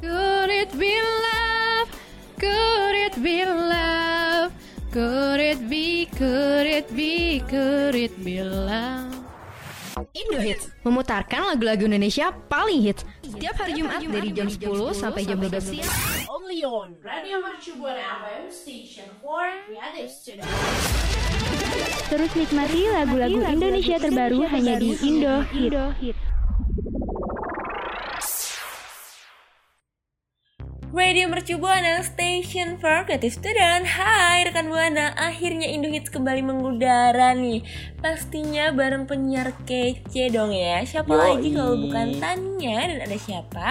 Could it be love? Could it be love? Could it be, could it be, could it be love? Indo Hits memutarkan lagu-lagu Indonesia paling hits setiap hari Jumat dari jam 10 sampai jam 12 siang. Only on Radio Mercubuana FM Station for Creative Studio. Terus nikmati lagu-lagu Indonesia terbaru hanya di Indo Hit. Radio Mercu Buana Station for Creative Student Hai rekan Buana Akhirnya Indo Hits kembali mengudara nih Pastinya bareng penyiar kece dong ya Siapa Yoi. lagi kalau bukan Tanya Dan ada siapa?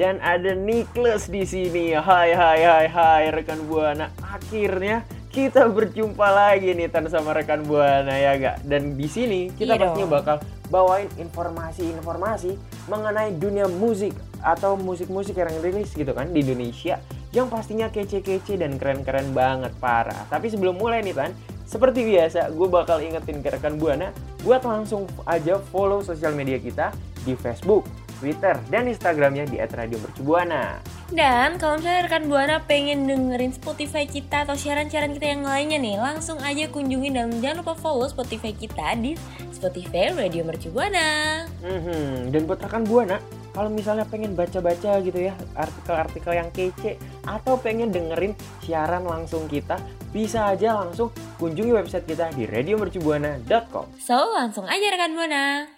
Dan ada Nicholas di sini. Hai hai hai hai rekan Buana. Akhirnya kita berjumpa lagi nih Tan sama rekan Buana ya gak? Dan di sini kita Iya pastinya dong. bakal bawain informasi-informasi mengenai dunia musik atau musik-musik yang rilis gitu kan di Indonesia yang pastinya kece-kece dan keren-keren banget parah. Tapi sebelum mulai nih Tan, seperti biasa gue bakal ingetin ke rekan Buana buat langsung aja follow sosial media kita di Facebook, Twitter, dan Instagramnya di @radiomercubuana. Dan kalau misalnya rekan Buana pengen dengerin Spotify kita atau siaran-siaran kita yang lainnya nih, langsung aja kunjungi dan jangan lupa follow Spotify kita di Spotify Radio Mercu Buana. Mhm, Dan buat rekan Buana, kalau misalnya pengen baca-baca gitu ya artikel-artikel yang kece atau pengen dengerin siaran langsung kita, bisa aja langsung kunjungi website kita di radiomercubuana.com. So, langsung aja rekan Buana.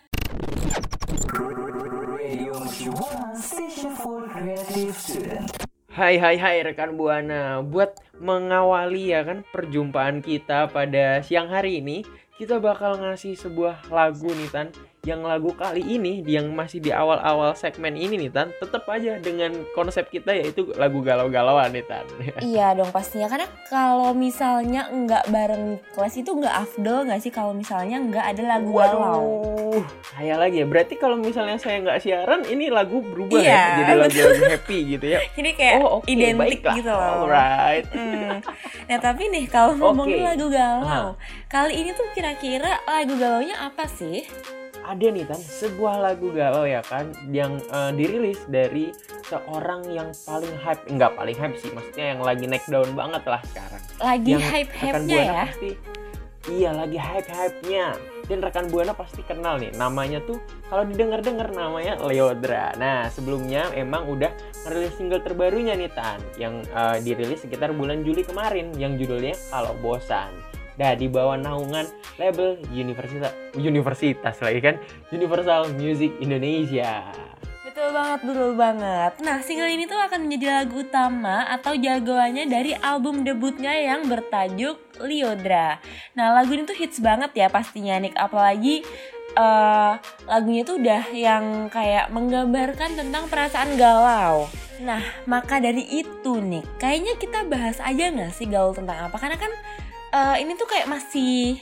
Hai hai hai rekan Buana, buat mengawali ya kan perjumpaan kita pada siang hari ini, kita bakal ngasih sebuah lagu nih Tan. Yang lagu kali ini yang masih di awal-awal segmen ini nih Tan, tetap aja dengan konsep kita yaitu lagu galau-galauan nih Tan. Iya dong pastinya karena kalau misalnya nggak bareng kelas itu nggak afdol nggak sih kalau misalnya nggak ada lagu galau. Waduh, saya lagi ya. Berarti kalau misalnya saya nggak siaran, ini lagu berubah Iya, ya, jadi lagu-lagu happy gitu ya. Jadi kayak Oh, oke, identik baiklah. gitu loh. Alright. Hmm. Nah tapi nih kalau ngomongin Oke. lagu galau, kali ini tuh kira-kira lagu galaunya apa sih? Ada nih Tan, sebuah lagu galau ya kan yang eh, dirilis dari seorang yang paling hype, enggak paling hype sih, maksudnya yang lagi naik daun banget lah sekarang. Lagi yang hype-hype-nya rekan Buana ya? pasti iya lagi hype-hype-nya. Dan rekan Buana pasti kenal nih namanya tuh kalau didengar-dengar namanya Leodra. Nah sebelumnya emang udah ngerilis single terbarunya nih Tan yang eh, dirilis sekitar bulan Juli kemarin yang judulnya Kalau Bosan Nah, di bawah naungan label Universitas Universitas lagi kan Universal Music Indonesia. Betul banget, betul banget. Nah, single ini tuh akan menjadi lagu utama atau jagoannya dari album debutnya yang bertajuk Liodra. Nah, lagu ini tuh hits banget ya pastinya Nick, apalagi eh, lagunya tuh udah yang kayak menggambarkan tentang perasaan galau. Nah, maka dari itu nih, kayaknya kita bahas aja nggak sih gaul tentang apa? Karena kan eh, ini tuh kayak masih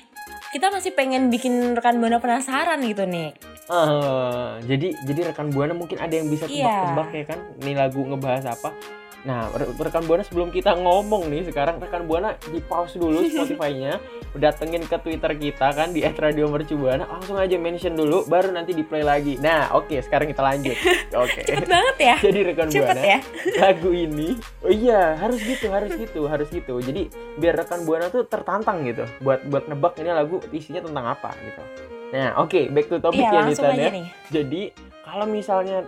kita masih pengen bikin rekan buana penasaran gitu nih. Eh, jadi jadi rekan buana mungkin ada yang bisa Iya. tebak-tebak ya kan ini lagu ngebahas apa. Nah, re- rekan buana sebelum kita ngomong nih sekarang rekan buana di pause dulu Spotify-nya, datengin ke Twitter kita kan di @radiomercubuana, langsung aja mention dulu baru nanti di play lagi. Nah, oke, sekarang kita lanjut. Oke. Cepet banget ya. Jadi rekan Cepet buana, ya. lagu ini, oh iya harus gitu, harus gitu, harus gitu. Jadi biar rekan buana tuh tertantang gitu, buat buat nebak ini lagu isinya tentang apa gitu. Nah, oke, back to topic Iya, ya ya. nih. Jadi kalau misalnya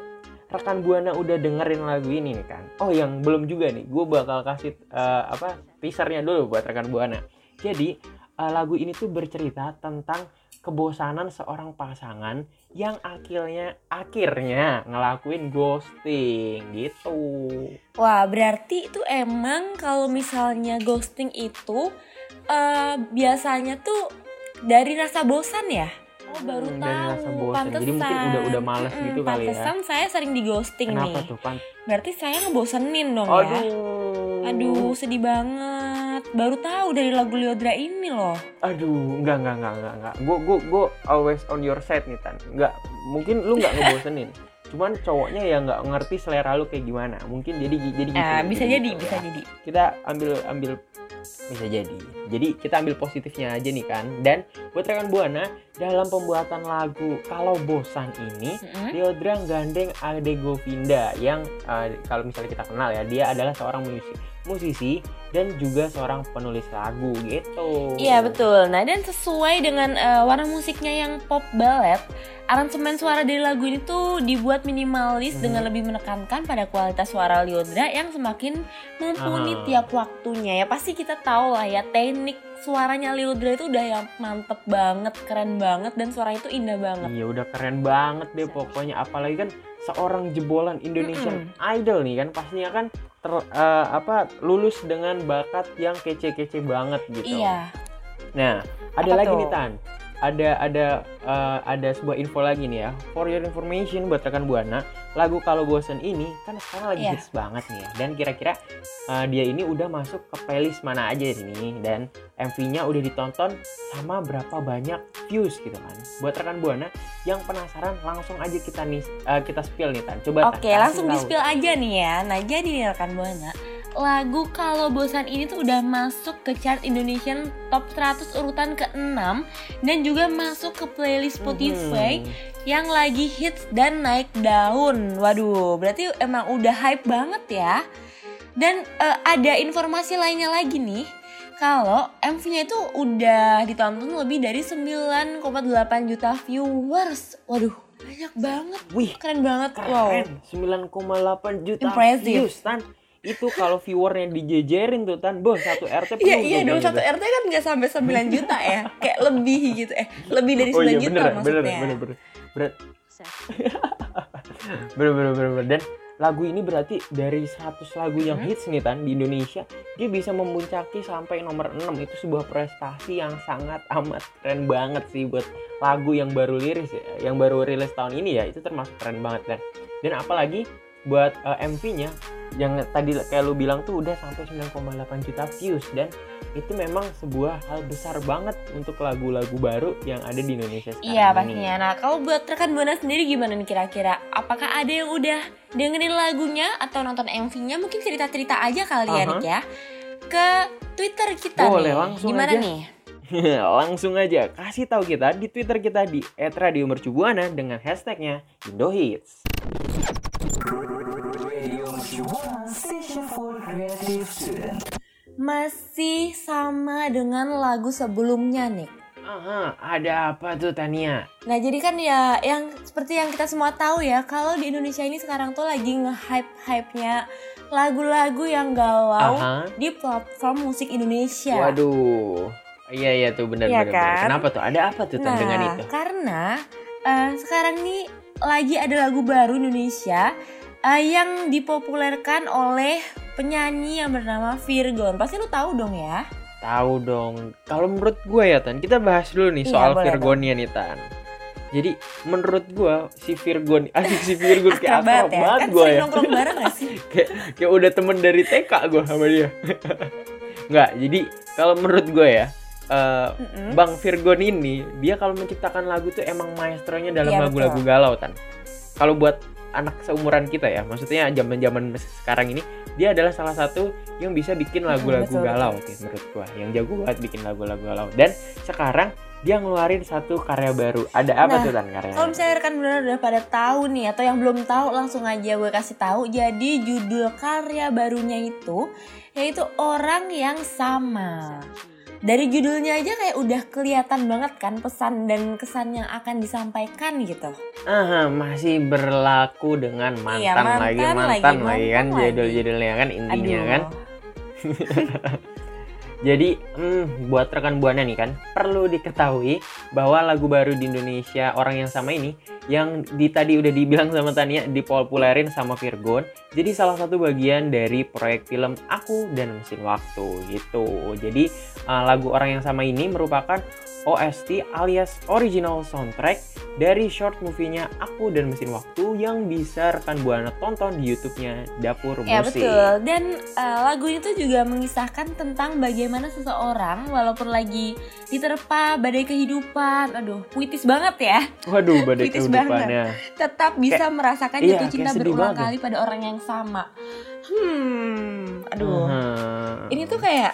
rekan buana udah dengerin lagu ini nih kan, oh yang belum juga nih, gue bakal kasih eh, apa teasernya dulu buat rekan buana. Jadi eh, lagu ini tuh bercerita tentang kebosanan seorang pasangan yang akhirnya akhirnya ngelakuin ghosting gitu. Wah, berarti itu emang kalau misalnya ghosting itu eh biasanya tuh dari rasa bosan ya? Oh baru Hmm, tahu. bosan. Pantesan. Jadi mungkin udah udah males Mm-mm, gitu kali ya. Pantesan saya sering di ghosting Kenapa nih. tuh pan? Berarti saya ngebosenin dong ya. Aduh. Aduh, sedih banget. Baru tahu dari lagu Liodra ini loh. Aduh, enggak enggak enggak enggak enggak. Gue gue gue always on your side nih Tan. Enggak, mungkin lu enggak ngebosenin. Cuman cowoknya ya nggak ngerti selera lu kayak gimana. Mungkin jadi jadi gitu. Ah, bisa Jadi jadi, gitu bisa ya. jadi. Kita ambil ambil bisa jadi. Jadi kita ambil positifnya aja nih kan. Dan buat rekan buana dalam pembuatan lagu kalau bosan ini. Leodra gandeng Ade Govinda yang eh, kalau misalnya kita kenal ya dia adalah seorang musisi, musisi dan juga seorang penulis lagu gitu. Iya betul. Nah dan sesuai dengan eh, warna musiknya yang pop ballet, aransemen suara dari lagu ini tuh dibuat minimalis Mhm. dengan lebih menekankan pada kualitas suara Liodra yang semakin mumpuni Ah. tiap waktunya. Ya pasti kita tahu lah ya teknik suaranya Liodra itu udah yang mantep banget, keren banget dan suara itu indah banget. Iya udah keren banget deh pokoknya apalagi kan seorang jebolan Indonesian Idol nih kan pastinya kan ter, eh, apa lulus dengan bakat yang kece-kece banget gitu. Iya. Nah, ada Apa lagi tuh? nih Tan. Ada ada eh, ada sebuah info lagi nih ya. For your information buat rekan Buana, lagu Kalau Bosen ini kan sekarang lagi Iya. hits banget nih ya. Dan kira-kira eh, dia ini udah masuk ke playlist mana aja ini dan MV-nya udah ditonton sama berapa banyak views gitu kan. Buat rekan Buana yang penasaran langsung aja kita nih eh, kita spill nih Tan. Coba Oke, kasih langsung di spill aja nih ya. Nah, jadi nih rekan Buana, lagu Kalau Bosan ini tuh udah masuk ke chart Indonesian Top 100 urutan ke-6 dan juga masuk ke playlist Spotify Mhm. yang lagi hits dan naik daun. Waduh, berarti emang udah hype banget ya. Dan eh, ada informasi lainnya lagi nih. Kalau MV-nya itu udah ditonton lebih dari 9,8 juta viewers. Waduh, banyak banget. Wih, Keren banget. Wow. keren 9,8 juta Impressive. views tan itu kalau viewernya dijejerin tuh tan. Boh satu RT penuh Iya iya gitu. satu RT kan nggak sampai 9 juta ya. Kayak lebih gitu. Eh lebih dari 9 oh iya juta bener maksudnya. bener bener. Bener. Bener bener bener bener. Bener dan lagu ini berarti dari 100 lagu yang Hmm. hits nih tan di Indonesia dia bisa memuncaki sampai nomor 6 itu sebuah prestasi yang sangat amat keren banget sih buat lagu yang baru liris ya yang baru rilis tahun ini ya. Itu termasuk keren banget dan dan apalagi buat eh, MV-nya yang tadi kayak lu bilang tuh udah sampai 9,8 juta views dan itu memang sebuah hal besar banget untuk lagu-lagu baru yang ada di Indonesia sekarang Iya ini. pastinya Nah kalau buat rekan Buana sendiri gimana nih kira-kira Apakah ada yang udah dengerin lagunya Atau nonton MV-nya Mungkin cerita-cerita aja kali ya Aha. Nick ya Ke Twitter kita Boleh, nih langsung Gimana aja. nih Langsung aja kasih tahu kita di Twitter kita di @radiomercubuana dengan hashtagnya Indohits. Masih sama dengan lagu sebelumnya nih Aha, ada apa tuh Tania? Nah jadi kan ya yang seperti yang kita semua tahu ya kalau di Indonesia ini sekarang tuh lagi nge-hype-hype-nya lagu-lagu yang galau Aha. di platform musik Indonesia. Waduh. Iya iya tuh benar Iya benar. kan? Kenapa tuh? Ada apa tuh Nah, dengan itu? karena eh, sekarang nih lagi ada lagu baru Indonesia eh, yang dipopulerkan oleh penyanyi yang bernama Virgon. Pasti lu tahu dong ya. Tahu dong. Kalau menurut gue ya Tan, kita bahas dulu nih Iya, soal boleh Virgonnya nih Tan. Jadi menurut gue si Virgon, asik si Virgon kayak Akrab ya. banget Kan gue ya. nongkrong bareng gak sih? kayak kayak udah temen dari TK gue sama dia. Nggak, jadi kalau menurut gue ya, eh, Mm-mm. Bang Virgon ini dia kalau menciptakan lagu tuh emang maestronya dalam Iya, lagu-lagu galau tan. Kalau buat anak seumuran kita ya, maksudnya zaman-zaman sekarang ini dia adalah salah satu yang bisa bikin lagu-lagu betul, galau sih menurut gua. Yang jago banget bikin lagu-lagu galau. Dan sekarang dia ngeluarin satu karya baru. Ada apa Nah, tuh tan karyanya? Kalau misalnya rekan benar udah pada tahu nih atau yang belum tahu langsung aja gue kasih tahu. Jadi judul karya barunya itu yaitu Orang yang Sama. Dari judulnya aja kayak udah kelihatan banget kan pesan dan kesan yang akan disampaikan gitu. Aha, masih berlaku dengan mantan, Iya, mantan lagi, lagi, mantan lagi, kan lagi. judul-judulnya kan intinya Aduh. kan. Jadi, hmm, buat rekan buana nih kan, perlu diketahui bahwa lagu baru di Indonesia orang yang sama ini yang di tadi udah dibilang sama Tania dipopulerin sama Virgon. Jadi salah satu bagian dari proyek film Aku dan Mesin Waktu gitu. Jadi uh, lagu orang yang sama ini merupakan OST alias original soundtrack dari short movie-nya Aku dan Mesin Waktu yang bisa rekan Buana tonton di YouTube-nya Dapur Musik. Ya betul. Dan uh, lagu itu juga mengisahkan tentang bagaimana seseorang walaupun lagi diterpa badai kehidupan, aduh puitis banget ya. Waduh, badai Puitis kehidupannya. Tetap bisa Kayak- merasakan iya, jatuh cinta berulang banget. kali pada orang yang sama. Hmm, aduh. Hmm. Ini tuh kayak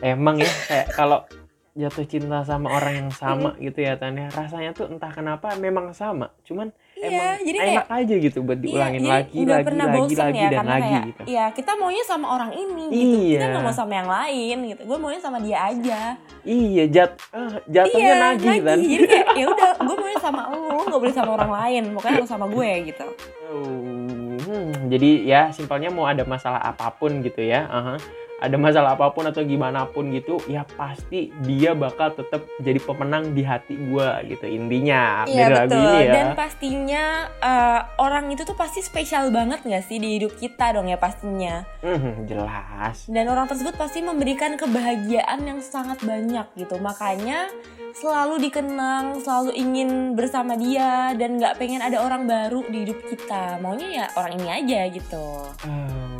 emang ya kayak kalau jatuh cinta sama orang yang sama gitu ya Tania rasanya tuh entah kenapa memang sama cuman Iya, emang jadi enak aja gitu buat diulangin iya, lagi lagi pernah lagi lagi ya dan lagi kayak gitu ya kita maunya sama orang ini gitu. Kita Iya. nggak mau sama yang lain gitu. Gue maunya sama dia aja. iya jat eh, jatuhnya iya, nagih kan Jadi kayak ya udah, gue maunya sama lo, nggak boleh sama orang lain. Pokoknya lo sama gue gitu. Oh, hmm, jadi ya simpelnya mau ada masalah apa pun gitu ya aha. Ada masalah apa pun atau gimana pun gitu ya pasti dia bakal tetap jadi pemenang di hati gua gitu intinya Iya betul. ini ya Dan pastinya eh, orang itu tuh pasti spesial banget nggak sih di hidup kita dong ya pastinya. Hmm, jelas Dan orang tersebut pasti memberikan kebahagiaan yang sangat banyak gitu. Makanya selalu dikenang, selalu ingin bersama dia dan nggak pengen ada orang baru di hidup kita. Maunya ya orang ini aja gitu. Aduh,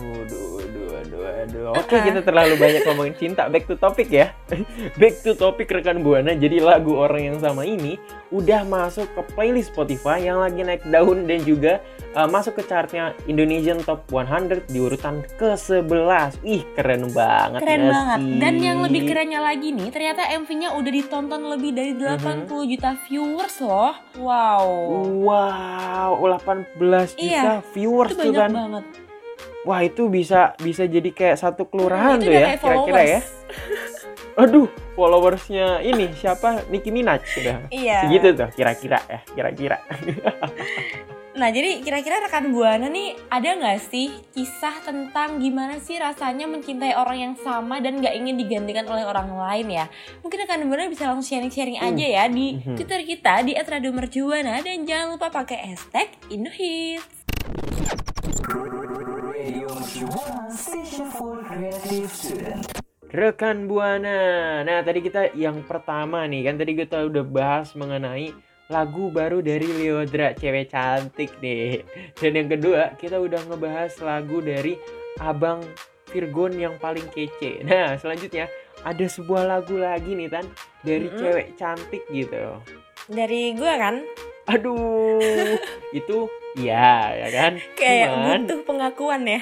aduh. Oke, kita terlalu banyak ngomongin cinta. Back to topic ya. Back to topic rekan Buana. Jadi lagu orang yang sama ini udah masuk ke playlist Spotify yang lagi naik daun dan juga uh, masuk ke chartnya Indonesian Top 100 di urutan ke-11. Ih, keren banget. Keren nggak banget. sih? Dan yang lebih kerennya lagi nih, ternyata MV-nya udah ditonton lebih dari 80 juta viewers loh. Wow. Wow, 18 juta Iya, viewers Itu tuh kan. banget. Wah, itu bisa bisa jadi kayak satu kelurahan itu tuh ya, kira-kira ya. Aduh, followersnya ini siapa? Nicki Minaj sudah. Iya. Segitu tuh kira-kira ya, kira-kira. Nah, jadi kira-kira rekan Buana nih ada nggak sih kisah tentang gimana sih rasanya mencintai orang yang sama dan nggak ingin digantikan oleh orang lain ya? Mungkin rekan Buana bisa langsung sharing-sharing aja ya di Mhm. Twitter kita di @radiomercubuana dan jangan lupa pakai hashtag Indohits. Rekan Buana. Nah, tadi kita yang pertama nih kan tadi kita udah bahas mengenai lagu baru dari Leodra, cewek cantik nih. Dan yang kedua, kita udah ngebahas lagu dari Abang Virgon yang paling kece. Nah, selanjutnya ada sebuah lagu lagi nih Tan dari Mm-mm. cewek cantik gitu. Dari gue kan Aduh, itu iya ya kan? kayak Cuman- butuh pengakuan ya.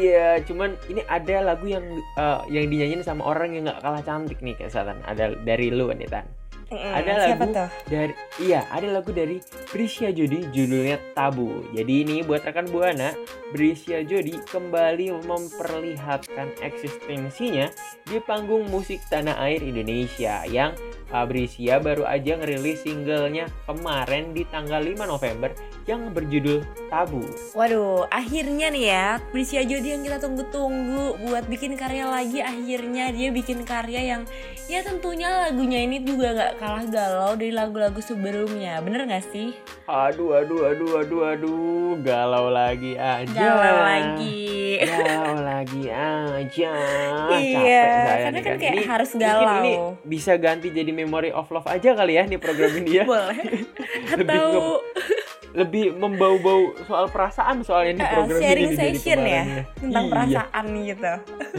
iya, cuman ini ada lagu yang eh, yang dinyanyiin sama orang yang nggak kalah cantik nih kayak Satan. Ada dari lu nih Tan. Ada siapa lagu tuh? dari iya, ada lagu dari Brisya Jodi judulnya Tabu. Jadi ini buat rekan Buana, Brisya Jodi kembali memperlihatkan eksistensinya di panggung musik tanah air Indonesia yang Brisya baru aja ngerilis singlenya kemarin di tanggal 5 November yang berjudul Tabu. Waduh, akhirnya nih ya, Prisya Jodi yang kita tunggu-tunggu buat bikin karya lagi, akhirnya dia bikin karya yang ya tentunya lagunya ini juga gak kalah galau dari lagu-lagu sebelumnya, bener gak sih? Aduh, aduh, aduh, aduh, aduh, galau lagi aja. Galau lagi. Galau lagi aja. Iya, saya karena kan kayak Ini harus galau. ini bisa ganti jadi memory of love aja kali ya nih program ini ya. Boleh. Lebih Atau Lebih membau-bau soal perasaan soalnya uh, program sharing ini jadi session ya, kemarin tentang Iya. perasaan gitu.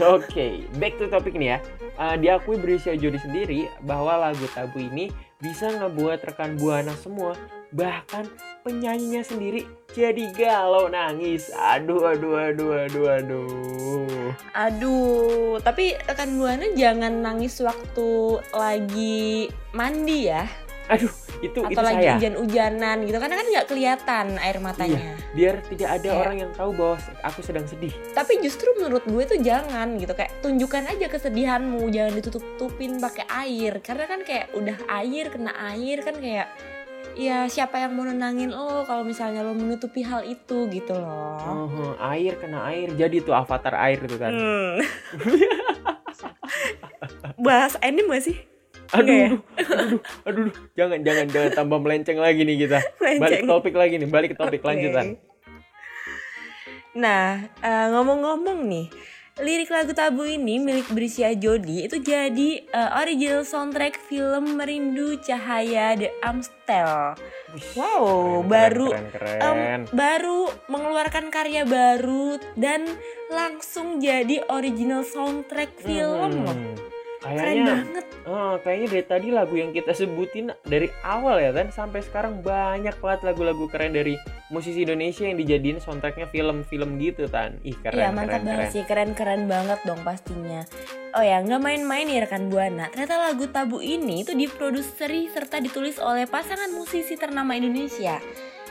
Oke, back to topic nih ya. Uh, diakui Brisya Jodi sendiri bahwa lagu Tabu ini bisa ngebuat rekan Buana semua, bahkan penyanyinya sendiri jadi galau nangis. Aduh, aduh, aduh, aduh, aduh. Aduh, tapi rekan buana jangan nangis waktu lagi mandi ya, Aduh, itu itu atau lagi saya. hujan-hujanan gitu, karena kan nggak kelihatan air matanya. Biar tidak ada Iya. orang yang tahu bahwa aku sedang sedih. Tapi justru menurut gue tuh jangan gitu kayak tunjukkan aja kesedihanmu, jangan ditutup-tutupin pakai air. Karena kan kayak udah air kena air kan kayak ya siapa yang mau nenangin lo kalau misalnya lo menutupi hal itu gitu loh. Oh, air kena air. Jadi tuh avatar air itu kan. Hmm. Bahas anime gak sih? Aduh, Enggak ya? aduh, aduh, aduh, aduh, jangan, jangan, jangan tambah melenceng lagi nih kita. Balik Melenceng. ke topik lagi nih, balik ke topik Oke. lanjutan. Nah, eh, ngomong-ngomong nih, lirik lagu Tabu ini milik Brisia Jodi itu jadi eh, original soundtrack film Merindu Cahaya The Amstel. Wow, Keren, baru keren, keren, keren. baru mengeluarkan karya baru dan langsung jadi original soundtrack film loh. Hmm, Keren Kayaknya, banget. oh, kayaknya dari tadi lagu yang kita sebutin dari awal ya kan sampai sekarang banyak banget lagu-lagu keren dari musisi Indonesia yang dijadiin soundtracknya film-film gitu tan. Ih keren, keren, mantap banget keren. sih, keren-keren banget dong pastinya. Oh ya, nggak main-main nih rekan buana. Ternyata lagu Tabu ini itu diproduseri serta ditulis oleh pasangan musisi ternama Indonesia.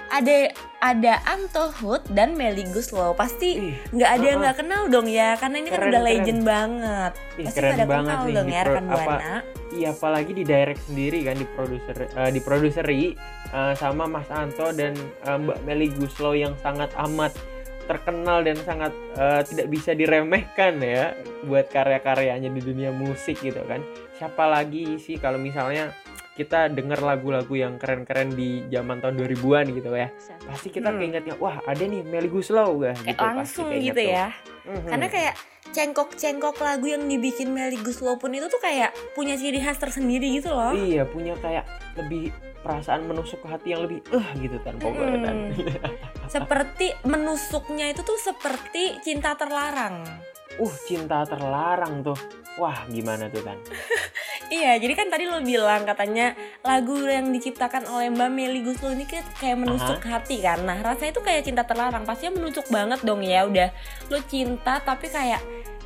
Ada ada Anto Hood dan Melly Guslow. Pasti nggak ada yang nggak kenal dong ya, karena ini kan Keren, udah keren. legend banget. Ih, Pasti keren pada banget kenal nih dong ya rekan apa- buana. Iya apalagi di direct sendiri kan di produser eh, di produseri eh, sama Mas Anto dan eh, Mbak Meli Guslow yang sangat amat terkenal dan sangat eh, tidak bisa diremehkan ya buat karya-karyanya di dunia musik gitu kan. Siapa lagi sih kalau misalnya kita dengar lagu-lagu yang keren-keren di zaman tahun 2000-an gitu ya. Pasti kita Hmm. keingetnya wah ada nih Meli Guslow gak gitu pasti langsung keinget gitu tuh. ya. Karena kayak cengkok-cengkok lagu yang dibikin Melly Guslow pun itu tuh kayak punya ciri khas tersendiri gitu loh. Iya punya kayak lebih perasaan menusuk ke hati yang lebih eh gitu kan pokoknya kan. Seperti menusuknya itu tuh seperti cinta terlarang. uh cinta terlarang tuh. Wah gimana tuh kan? Iya, jadi kan tadi lo bilang katanya lagu yang diciptakan oleh Mbak Meli Guslow ini kayak menusuk hati kan. Nah, rasanya itu kayak cinta terlarang. Pastinya menusuk banget dong ya. Udah lo cinta tapi kayak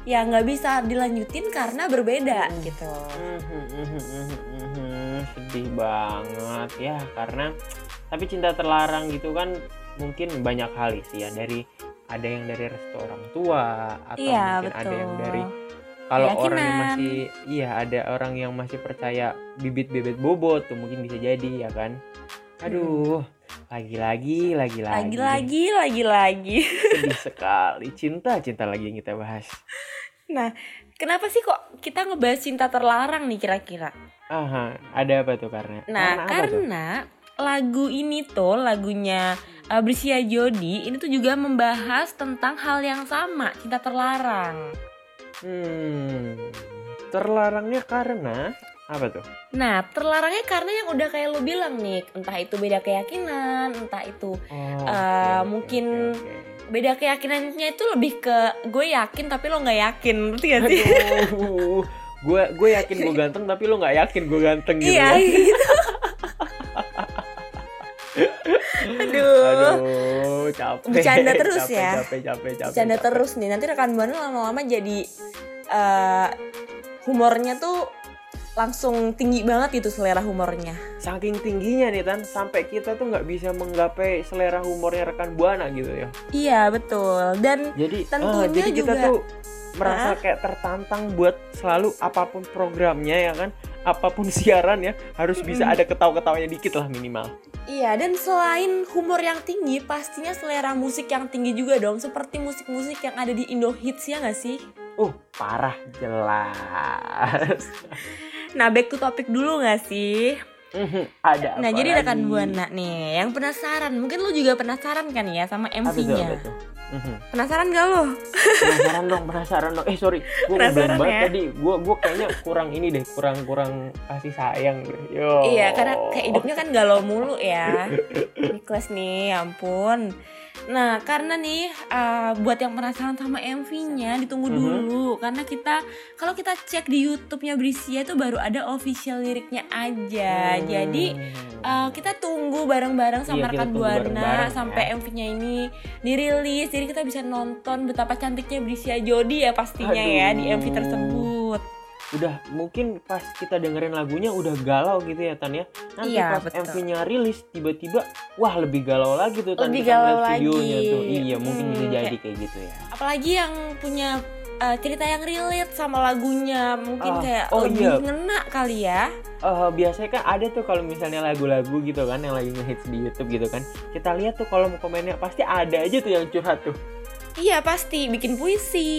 ya nggak bisa dilanjutin karena berbeda gitu. Mhm, mhm, mhm, mhm. Sedih banget ya karena tapi cinta terlarang gitu kan mungkin banyak hal sih ya dari ada yang dari restu orang tua atau Iya, mungkin ada yang betul. dari kalau orang yang masih iya ada orang yang masih percaya bibit-bibit bobot tuh mungkin bisa jadi ya kan aduh lagi-lagi lagi-lagi Lagi-lagi, lagi-lagi. sedih sekali cinta cinta lagi yang kita bahas Nah, kenapa sih kok kita ngebahas cinta terlarang nih kira-kira? aha ada apa tuh karena Nah, tuh? karena lagu ini tuh lagunya uh, Brisia Jodi ini tuh juga membahas tentang hal yang sama, cinta terlarang. Hmm, terlarangnya karena apa tuh? Nah, terlarangnya karena yang udah kayak lo bilang nih, entah itu beda keyakinan, entah itu Oh, Eh, mungkin- beda keyakinannya itu lebih ke gue yakin tapi lo nggak yakin, ngerti gak sih? Gue gue yakin gue ganteng tapi lo nggak yakin gue ganteng gitu. Iya, ya. gitu. Aduh. Aduh, capek. Bercanda terus capek, ya. Capek, capek, capek. Bercanda capek. terus nih, nanti rekan buana lama-lama jadi eh humornya tuh langsung tinggi banget itu selera humornya. Saking tingginya nih Tan, sampai kita tuh nggak bisa menggapai selera humornya rekan buana gitu ya. Iya betul. Dan Jadi, Tentunya ah, jadi kita juga- tuh merasa kayak tertantang buat selalu apa pun programnya ya kan, apa pun siaran ya harus bisa ada ketawa-ketawanya dikit lah minimal. iya dan selain humor yang tinggi, pastinya selera musik yang tinggi juga dong. Seperti musik-musik yang ada di Indo Hits ya nggak sih? Uh, parah jelas. Nah back to topic dulu nggak sih? Mhm, ada Nah jadi rekan buana nih, yang penasaran, mungkin lu juga penasaran kan ya sama Apa Mhm. Penasaran gak lo? penasaran dong penasaran dong eh sorry gue ngeblank banget ya? tadi gue gue kayaknya kurang ini deh kurang kurang kasih sayang yo Iya, karena kayak hidupnya kan galau mulu ya. Nicholas nih, ya ampun. Nah, karena nih uh, buat yang penasaran sama MV-nya ditunggu Mhm. dulu karena kita kalau kita cek di YouTube-nya Brisia itu baru ada official liriknya aja. Hmm. Jadi uh, kita tunggu bareng-bareng sama Iya, rekan Buana ya. sampai MV-nya ini dirilis. Jadi kita bisa nonton betapa cantiknya Brisia Jodi ya pastinya ya di MV Aduh. tersebut. Udah mungkin pas kita dengerin lagunya udah galau gitu ya Tan ya. Nanti Iya, pas. MV-nya rilis tiba-tiba wah lebih galau lagi tuh Tan Lebih galau lagi. tuh. Iya mungkin bisa Hmm, jadi kayak gitu ya. apalagi yang punya uh, cerita yang relate sama lagunya mungkin Ah, kayak oh lebih iya. ngena kali ya. Eh, biasanya kan ada tuh kalau misalnya lagu-lagu gitu kan yang lagi ngehits di YouTube gitu kan kita lihat tuh kolom komennya pasti ada aja tuh yang curhat tuh. Iya pasti. Bikin puisi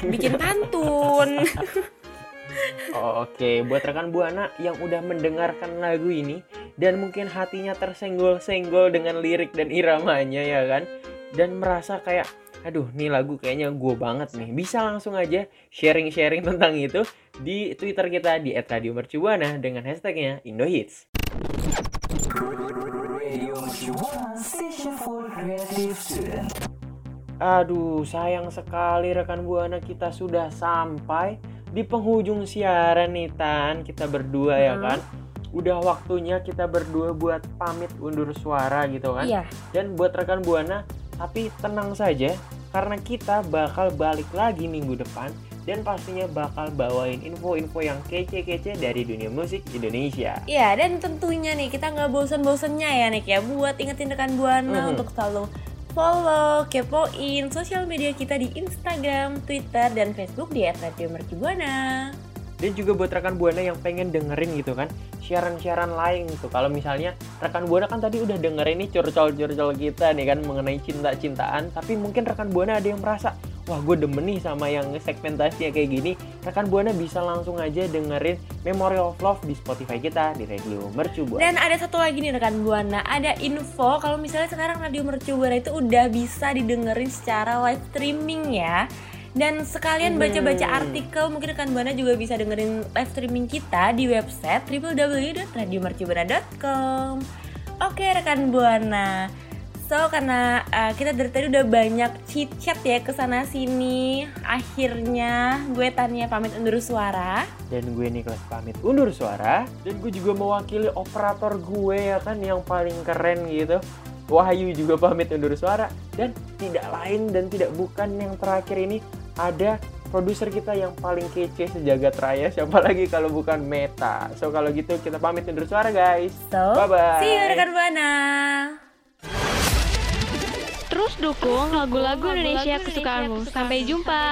bikin pantun Oh, Oke, buat rekan Buana yang udah mendengarkan lagu ini dan mungkin hatinya tersenggol-senggol dengan lirik dan iramanya ya kan, dan merasa kayak, aduh, nih lagu kayaknya gue banget nih. Bisa langsung aja sharing-sharing tentang itu di Twitter kita di @radiomercubuana dengan hashtagnya Indohits. Aduh, sayang sekali rekan Buana kita sudah sampai di penghujung siaran nih Tan. Kita berdua ya Hmm. kan. Udah waktunya kita berdua buat pamit undur suara gitu kan. Iya. Dan buat rekan Buana, tapi tenang saja karena kita bakal balik lagi minggu depan dan pastinya bakal bawain info-info yang kece-kece dari dunia musik Indonesia. Iya, dan tentunya nih kita nggak bosan-bosannya ya Nick ya buat ingetin rekan Buana Mhm. untuk selalu follow, kepoin sosial media kita di Instagram, Twitter, dan Facebook di @radiomercubuana. Dan juga buat rekan Buana yang pengen dengerin gitu kan Siaran-siaran lain gitu Kalau misalnya rekan Buana kan tadi udah dengerin nih curcol-curcol kita nih kan Mengenai cinta-cintaan Tapi mungkin rekan Buana ada yang merasa Wah gue demen nih sama yang segmentasinya kayak gini Rekan Buana bisa langsung aja dengerin Memory of Love di Spotify kita Di Radio Mercu Buana Dan ada satu lagi nih rekan Buana, ada info kalau misalnya sekarang Radio Mercu Buana itu udah bisa didengerin secara live streaming ya. Dan sekalian Hmm. baca-baca artikel, mungkin rekan Buana juga bisa dengerin live streaming kita di website www.radiomercubuana.com. Oke rekan Buana. So karena uh, kita dari tadi udah banyak chit chat ya ke sana sini, akhirnya gue Tania pamit undur suara. Dan gue Niklas pamit undur suara. Dan gue juga mewakili operator gue ya kan yang paling keren gitu. Wahyu juga pamit undur suara. Dan tidak lain dan tidak bukan yang terakhir ini Ada produser kita yang paling kece sejagat raya. Siapa lagi kalau bukan Meta? So kalau gitu kita pamit undur suara guys. So, Bye-bye. see you rekan Buana. Terus dukung lagu-lagu Indonesia kesukaanmu. Sampai jumpa.